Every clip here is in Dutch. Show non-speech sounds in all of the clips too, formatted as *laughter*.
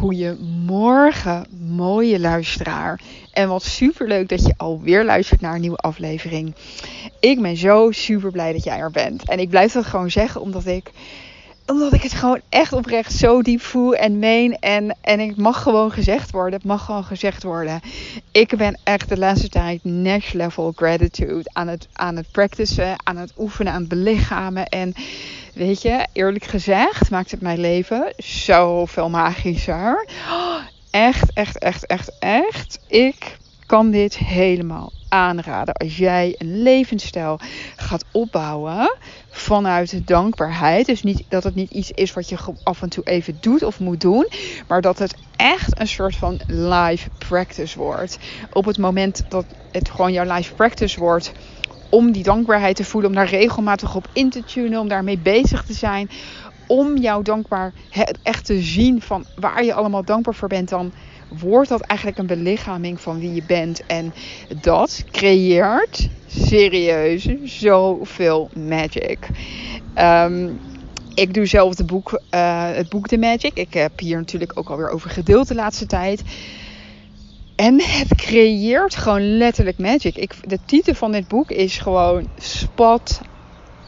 Goedemorgen, mooie luisteraar. En wat super leuk dat je alweer luistert naar een nieuwe aflevering. Ik ben zo super blij dat jij er bent. En ik blijf dat gewoon zeggen omdat ik omdat ik het gewoon echt oprecht zo diep voel en meen. En, en het mag gewoon gezegd worden. Het mag gewoon gezegd worden. Ik ben echt de laatste tijd next level gratitude aan het, aan het practicen, aan het oefenen, aan het belichamen. En weet je, eerlijk gezegd maakt het mijn leven zoveel magischer. Echt, echt, echt, echt, echt. Ik kan dit helemaal aanraden. Als jij een levensstijl gaat opbouwen vanuit dankbaarheid. Dus niet dat het niet iets is wat je af en toe even doet of moet doen. Maar dat het echt een soort van live practice wordt. Op het moment dat het gewoon jouw live practice wordt. Om die dankbaarheid te voelen, om daar regelmatig op in te tunen, om daarmee bezig te zijn. Om jouw dankbaar echt te zien van waar je allemaal dankbaar voor bent, dan wordt dat eigenlijk een belichaming van wie je bent. En dat creëert serieus zoveel magic. Um, ik doe zelf boek, uh, het boek The Magic. Ik heb hier natuurlijk ook alweer over gedeeld de laatste tijd. En het creëert gewoon letterlijk magic. Ik, de titel van dit boek is gewoon spot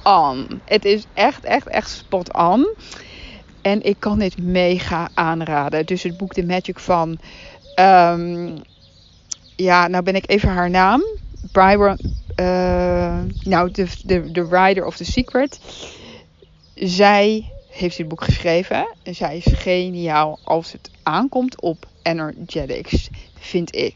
on. Het is echt, echt, echt spot on. En ik kan dit mega aanraden. Dus het boek The Magic van. Um, ja, nou ben ik even haar naam. Byron. Uh, nou, de, de, de Rider of the Secret. Zij heeft dit boek geschreven. En zij is geniaal als het aankomt op energetics vind ik.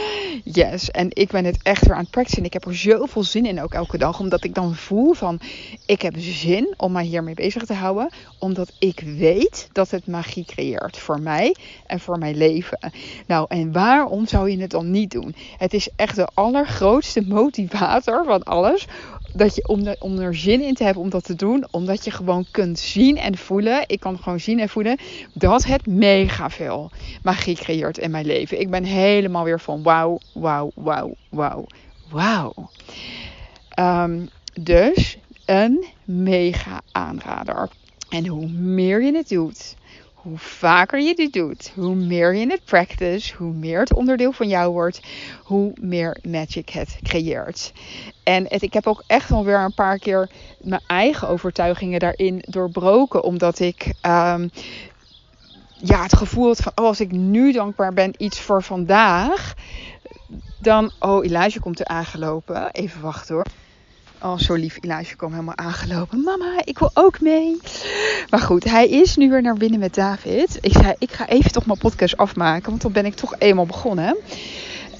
*laughs* yes, en ik ben het echt weer aan het practicen. Ik heb er zoveel zin in ook elke dag. Omdat ik dan voel van, ik heb zin om mij hiermee bezig te houden. Omdat ik weet dat het magie creëert voor mij en voor mijn leven. Nou, en waarom zou je het dan niet doen? Het is echt de allergrootste motivator van alles dat je om, er zin in te hebben om dat te doen, omdat je gewoon kunt zien en voelen. Ik kan gewoon zien en voelen dat het mega veel magie creëert in mijn leven. Ik ben helemaal weer van wauw, wauw, wauw, wauw, wauw. Ehm, dus een mega aanrader. En hoe meer je het doet, hoe vaker je dit doet, hoe meer je het practice, hoe meer het onderdeel van jou wordt, hoe meer magic het creëert. En ik heb ook echt wel weer een paar keer mijn eigen overtuigingen daarin doorbroken, omdat ik um, ja, het gevoel had van, oh, als ik nu dankbaar ben iets voor vandaag, dan, oh, Elijah komt er aangelopen. Even wachten hoor. Oh, zo lief. Elijah kwam helemaal aangelopen. Mama, ik wil ook mee. Maar goed, hij is nu weer naar binnen met David. Ik zei, ik ga even toch mijn podcast afmaken. Want dan ben ik toch eenmaal begonnen.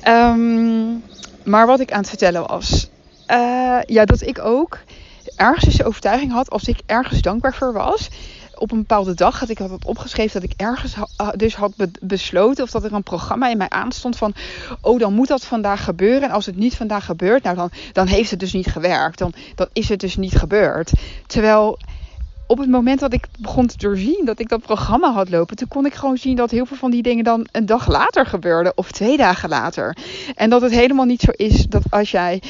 Um, maar wat ik aan het vertellen was. Uh, ja, dat ik ook ergens dus de overtuiging had. Als ik ergens dankbaar voor was op een bepaalde dag had ik had het opgeschreven dat ik ergens dus had besloten of dat er een programma in mij aanstond van oh dan moet dat vandaag gebeuren. En als het niet vandaag gebeurt nou dan, dan heeft het dus niet gewerkt. Dan, dan is het dus niet gebeurd. Terwijl op het moment dat ik begon te doorzien dat ik dat programma had lopen, toen kon ik gewoon zien dat heel veel van die dingen dan een dag later gebeurden of twee dagen later. En dat het helemaal niet zo is dat als jij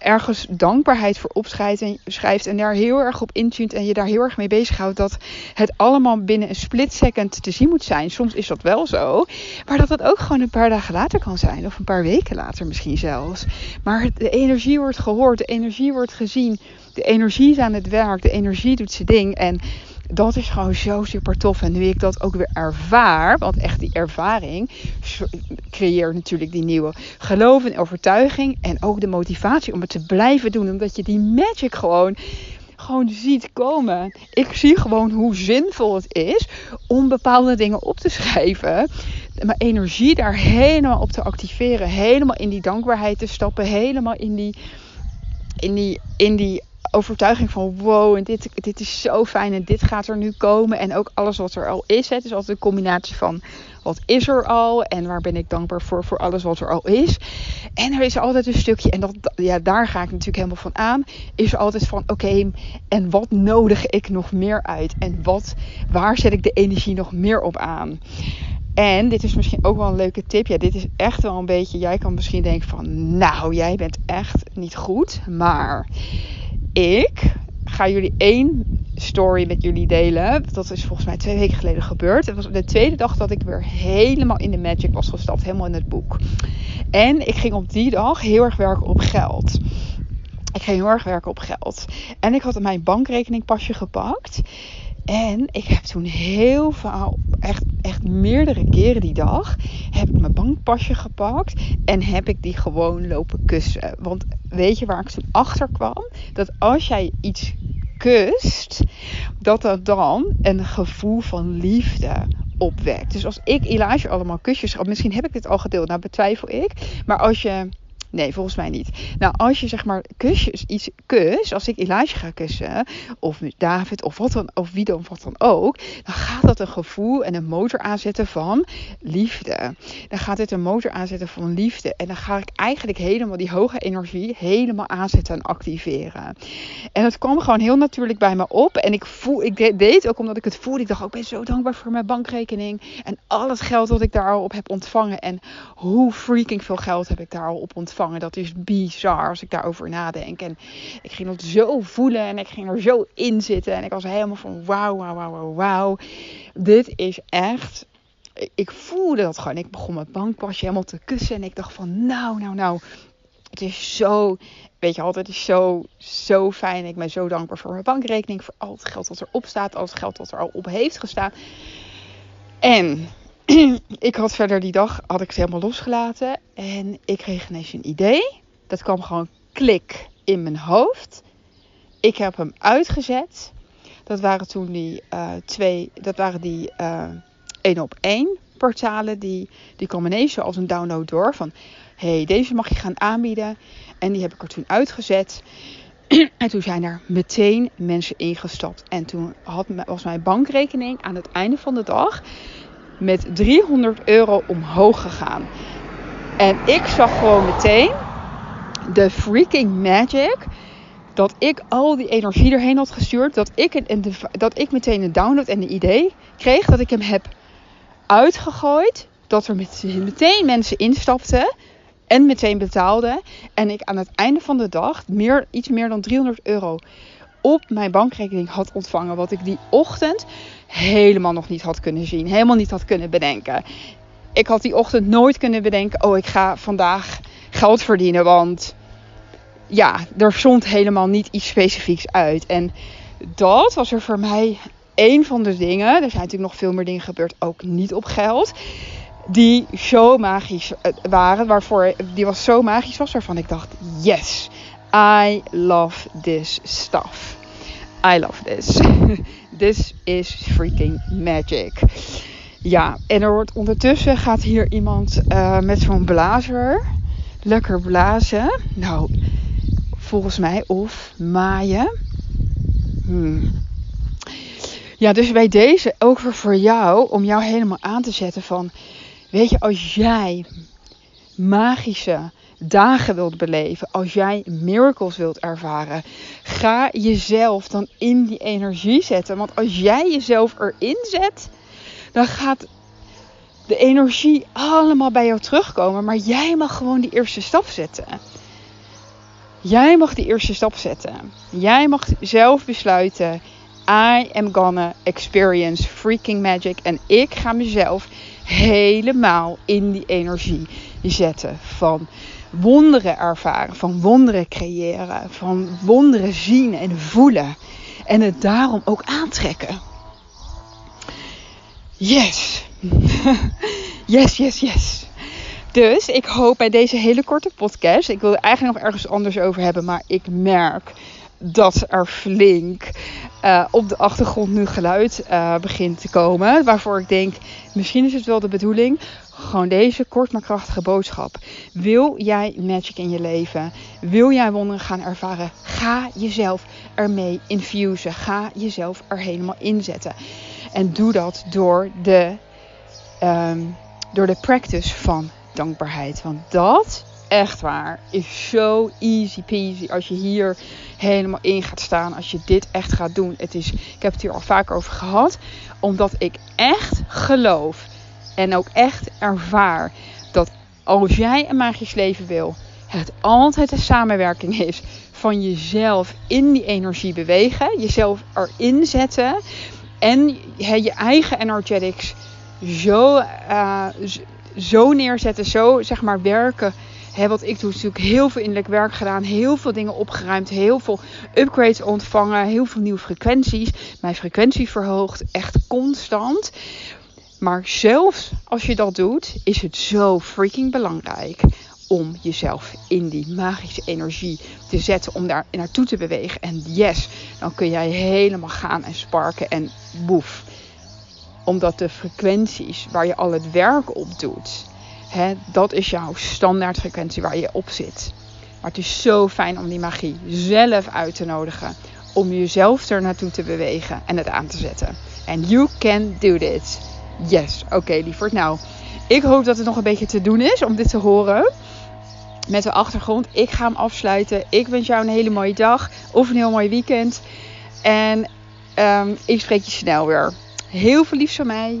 ergens dankbaarheid voor opschrijft en, daar heel erg op intunt en je daar heel erg mee bezighoudt, dat het allemaal binnen een split second te zien moet zijn. Soms is dat wel zo, maar dat het ook gewoon een paar dagen later kan zijn of een paar weken later misschien zelfs. Maar de energie wordt gehoord, de energie wordt gezien, de energie is aan het werk, de energie doet zijn ding en dat is gewoon zo super tof. En nu ik dat ook weer ervaar, want echt die ervaring creëert natuurlijk die nieuwe geloof en overtuiging. En ook de motivatie om het te blijven doen, omdat je die magic gewoon gewoon ziet komen. Ik zie gewoon hoe zinvol het is om bepaalde dingen op te schrijven. Mijn energie daar helemaal op te activeren. Helemaal in die dankbaarheid te stappen. Helemaal in die, in die, in die overtuiging van wow, en dit, dit is zo fijn en dit gaat er nu komen. En ook alles wat er al is. Het is altijd een combinatie van wat is er al en waar ben ik dankbaar voor, voor alles wat er al is. En er is altijd een stukje, en dat, ja, daar ga ik natuurlijk helemaal van aan, is altijd van oké, en wat nodig ik nog meer uit? En wat, waar zet ik de energie nog meer op aan? En dit is misschien ook wel een leuke tip. Ja, dit is echt wel een beetje. Jij kan misschien denken van, nou, jij bent echt niet goed. Maar ik ga jullie één story met jullie delen. Dat is volgens mij twee weken geleden gebeurd. Het was de tweede dag dat ik weer helemaal in de magic was gestapt. Helemaal in het boek. En ik ging op die dag heel erg werken op geld. Ik ging heel erg werken op geld. En ik had mijn bankrekeningpasje gepakt. En ik heb toen heel veel, echt, echt meerdere keren die dag, heb ik mijn bankpasje gepakt en heb ik die gewoon lopen kussen. Want weet je waar ik toen achter kwam? Dat als jij iets kust, dat dat dan een gevoel van liefde opwekt. Dus als ik Elijah allemaal kusjes gaf, misschien heb ik dit al gedeeld, nou betwijfel ik. Maar als je Nee, volgens mij niet. Nou, als je zeg maar kusjes, iets kus, als ik Elijah ga kussen, of David, of wat dan, of wie dan, wat dan ook, dan gaat dat een gevoel en een motor aanzetten van liefde. Dan gaat dit een motor aanzetten van liefde. En dan ga ik eigenlijk helemaal die hoge energie helemaal aanzetten en activeren. En het kwam gewoon heel natuurlijk bij me op. En ik voel, ik deed ook omdat ik het voelde. Ik dacht, ook ben zo dankbaar voor mijn bankrekening. En al het geld dat ik daar al op heb ontvangen. En hoe freaking veel geld heb ik daar al op ontvangen dat is bizar als ik daarover nadenk. En ik ging dat zo voelen en ik ging er zo in zitten. En ik was helemaal van wauw, wauw, wauw, wauw. Dit is echt ik voelde dat gewoon. Ik begon mijn bankpasje helemaal te kussen. En ik dacht van nou, nou, nou. Het is zo, weet je altijd, is zo, zo fijn. Ik ben zo dankbaar voor mijn bankrekening. Voor al het geld dat erop staat. Al het geld dat er al op heeft gestaan. En *clears throat* ik had verder die dag had ik het helemaal losgelaten. En ik kreeg ineens een idee. Dat kwam gewoon klik in mijn hoofd. Ik heb hem uitgezet. Dat waren toen die uh, twee, dat waren die uh, één op één portalen. Die, die kwamen ineens als een download door. Van hey, deze mag je gaan aanbieden. En die heb ik er toen uitgezet. *clears throat* en toen zijn er meteen mensen ingestapt. En toen had, was mijn bankrekening aan het einde van de dag met 300 euro omhoog gegaan. En ik zag gewoon meteen de freaking magic. Dat ik al die energie erheen had gestuurd. Dat ik, dat ik meteen een download en een idee kreeg. Dat ik hem heb uitgegooid. Dat er meteen mensen instapten. En meteen betaalden. En ik aan het einde van de dag meer, iets meer dan 300 euro op mijn bankrekening had ontvangen. Wat ik die ochtend helemaal nog niet had kunnen zien. Helemaal niet had kunnen bedenken. Ik had die ochtend nooit kunnen bedenken. Oh, ik ga vandaag geld verdienen. Want ja, er stond helemaal niet iets specifieks uit. En dat was er voor mij een van de dingen. Er zijn natuurlijk nog veel meer dingen gebeurd. Ook niet op geld. Die zo magisch eh, waren. Waarvoor die was zo magisch was. Waarvan ik dacht: yes, I love this stuff. I love this. *laughs* This is freaking magic. Ja, en er wordt ondertussen gaat hier iemand uh, met zo'n blazer lekker blazen. Nou, volgens mij of maaien. Hmm. Ja, dus bij deze ook weer voor jou om jou helemaal aan te zetten van, weet je, als jij magische dagen wilt beleven, als jij miracles wilt ervaren, ga jezelf dan in die energie zetten. Want als jij jezelf erin zet, dan gaat de energie allemaal bij jou terugkomen. Maar jij mag gewoon die eerste stap zetten. Jij mag die eerste stap zetten. Jij mag zelf besluiten. I am gonna experience freaking magic. En ik ga mezelf helemaal in die energie zetten van wonderen ervaren, van wonderen creëren, van wonderen zien en voelen. En het daarom ook aantrekken. Yes. *laughs* yes, yes, yes. Dus ik hoop bij deze hele korte podcast. Ik wil eigenlijk nog ergens anders over hebben. Maar ik merk dat er flink uh, op de achtergrond nu geluid uh, begint te komen. Waarvoor ik denk, misschien is het wel de bedoeling gewoon deze kort maar krachtige boodschap. Wil jij magic in je leven? Wil jij wonderen gaan ervaren? Ga jezelf ermee infusen. Ga jezelf er helemaal inzetten. En doe dat door de, um, door de practice van dankbaarheid. Want dat, echt waar, is zo easy peasy als je hier helemaal in gaat staan. Als je dit echt gaat doen. Het is, ik heb het hier al vaak over gehad. Omdat ik echt geloof en ook echt ervaar dat als jij een magisch leven wil, het altijd een samenwerking is van jezelf in die energie bewegen, jezelf erin zetten en je eigen energetics zo, uh, zo neerzetten, zo zeg maar werken. Wat ik doe, is natuurlijk heel veel innerlijk werk gedaan, heel veel dingen opgeruimd, heel veel upgrades ontvangen, heel veel nieuwe frequenties. Mijn frequentie verhoogt echt constant. Maar zelfs als je dat doet, is het zo freaking belangrijk om jezelf in die magische energie te zetten, om daar naartoe te bewegen. En yes, dan kun jij helemaal gaan en sparken en boef. Omdat de frequenties waar je al het werk op doet, dat is jouw standaardfrequentie waar je op zit. Maar het is zo fijn om die magie zelf uit te nodigen. Om jezelf er naartoe te bewegen en het aan te zetten. En you can do this. Yes, oké okay, lieverd. Nou, ik hoop dat het nog een beetje te doen is om dit te horen. Met de achtergrond. Ik ga hem afsluiten. Ik wens jou een hele mooie dag of een heel mooi weekend. En um, ik spreek je snel weer. Heel veel liefs van mij.